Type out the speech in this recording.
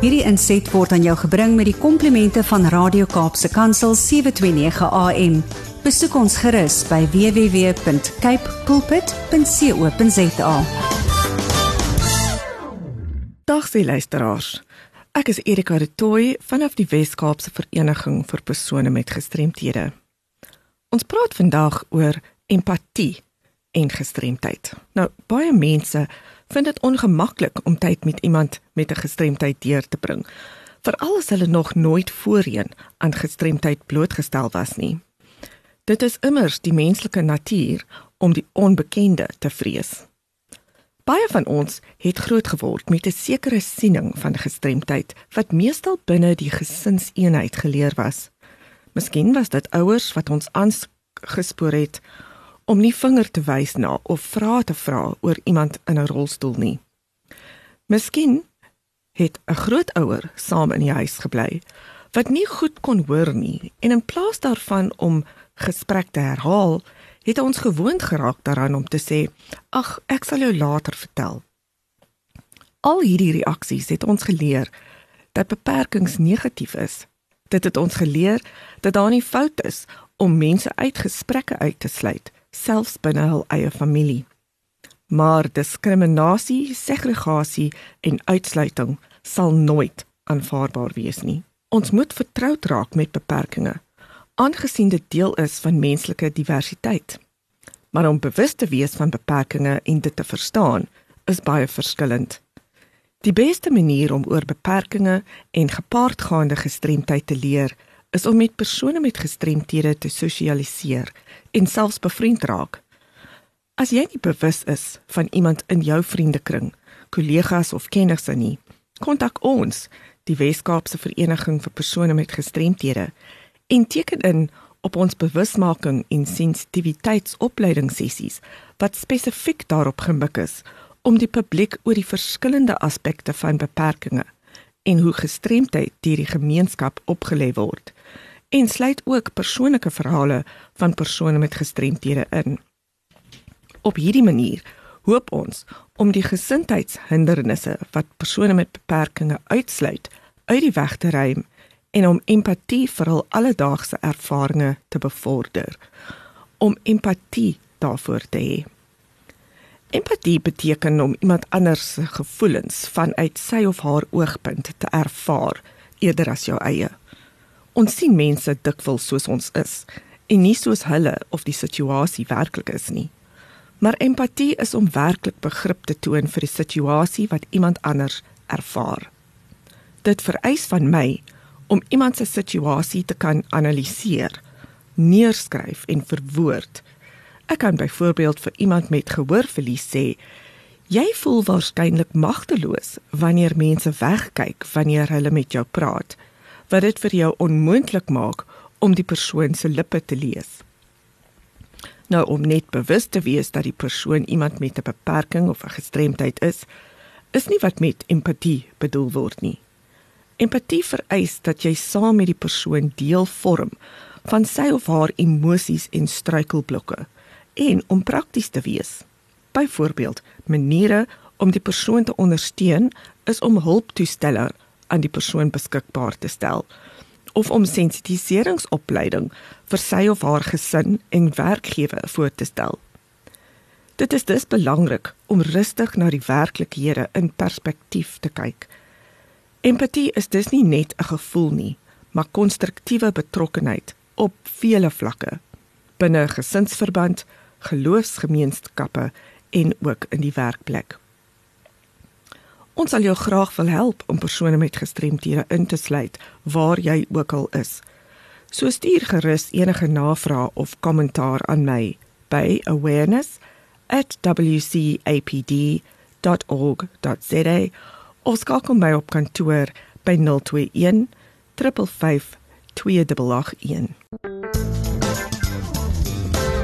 Hierdie inset word aan jou gebring met die komplimente van Radio Kaapse Kansel 729 AM. Besoek ons gerus by www.cape pulpit.co.za. Dag se luisteraars. Ek is Erika de Tooy vanaf die Wes-Kaapse Vereniging vir persone met gestremthede. Ons praat vandag oor empatie en gestremdheid. Nou, baie mense vind dit ongemaklik om tyd met iemand met 'n gestremdheid deur te bring, veral as hulle nog nooit voorheen aan gestremdheid blootgestel was nie. Dit is immers die menslike natuur om die onbekende te vrees. Baie van ons het grootgeword met 'n sekere siening van gestremdheid wat meestal binne die gesinseenheid geleer was. Miskien was dit ouers wat ons aangespoor het om nie vinger te wys na of vrae te vra oor iemand in 'n rolstoel nie. Miskien het 'n grootouer saam in die huis gebly wat nie goed kon hoor nie en in plaas daarvan om gesprek te herhaal, het ons gewoond geraak daaraan om te sê: "Ag, ek sal jou later vertel." Al hierdie reaksies het ons geleer dat beperkings negatief is. Dit het ons geleer dat daar nie fout is om mense uit gesprekke uit te sluit selfs binne hul eie familie. Maar diskriminasie, segregasie en uitsluiting sal nooit aanvaarbaar wees nie. Ons moet vertroud raak met beperkings, aangesien dit deel is van menslike diversiteit. Maar om bewus te wees van beperkings en dit te verstaan, is baie verskillend. Die beste manier om oor beperkings en gepaardgaande gestremdheid te leer, is om met persone met gestremthede te sosialiseer en selfs bevriend raak. As jy nie bewus is van iemand in jou vriendekring, kollegas of kenners nie, kontak ons, die Wes-Kaapse Vereniging vir persone met gestremthede, en teken in op ons bewusmaking en sensitiwiteitsopleidingssessies wat spesifiek daarop gemik is om die publiek oor die verskillende aspekte van beperkings en hoe gestremdheid deur die gemeenskap opgelê word en sluit ook persoonlike verhale van persone met gestremthede in. Op hierdie manier hoop ons om die gesindheidshindernisse wat persone met beperkings uitsluit uit die weg te ruim en om empatie vir hul alledaagse ervarings te bevorder om empatie daarvoor te hê. Empatie beteken om iemand anders se gevoelens vanuit sy of haar oogpunt te ervaar eerder as jou eie. Ons sien mense dikwels soos ons is en nie soos hulle of die situasie werklik is nie. Maar empatie is om werklik begrip te toon vir die situasie wat iemand anders ervaar. Dit vereis van my om iemand se situasie te kan analiseer, neerskryf en verwoord. Ek kan byvoorbeeld vir iemand met gehoorverlies sê: "Jy voel waarskynlik magteloos wanneer mense wegkyk wanneer hulle met jou praat." wat dit vir jou onmoontlik maak om die persoon se lippe te lees. Nou om net bewus te wees dat die persoon iemand met 'n beperking of 'n gestremdheid is, is nie wat met empatie bedoel word nie. Empatie vereis dat jy saam met die persoon deel vorm van sy of haar emosies en struikelblokke en om prakties te wees. Byvoorbeeld, maniere om die persoon te ondersteun is om hulptoestelle aan die persoon beskikbaar te stel of om sensitiseringsopleiding vir sy of haar gesin en werkgewer voor te stel. Dit is dus belangrik om rustig na die werklikhede in perspektief te kyk. Empatie is dus nie net 'n gevoel nie, maar konstruktiewe betrokkenheid op vele vlakke binne gesinsverband, geloofsgemeenskappe en ook in die werkplek. Ons sal jou graag wil help om persone met gestremthede in te sluit waar jy ook al is. So stuur gerus enige navrae of kommentaar aan my by awareness@wcapd.org.za of skakel my op kantoor by 021 355 2881.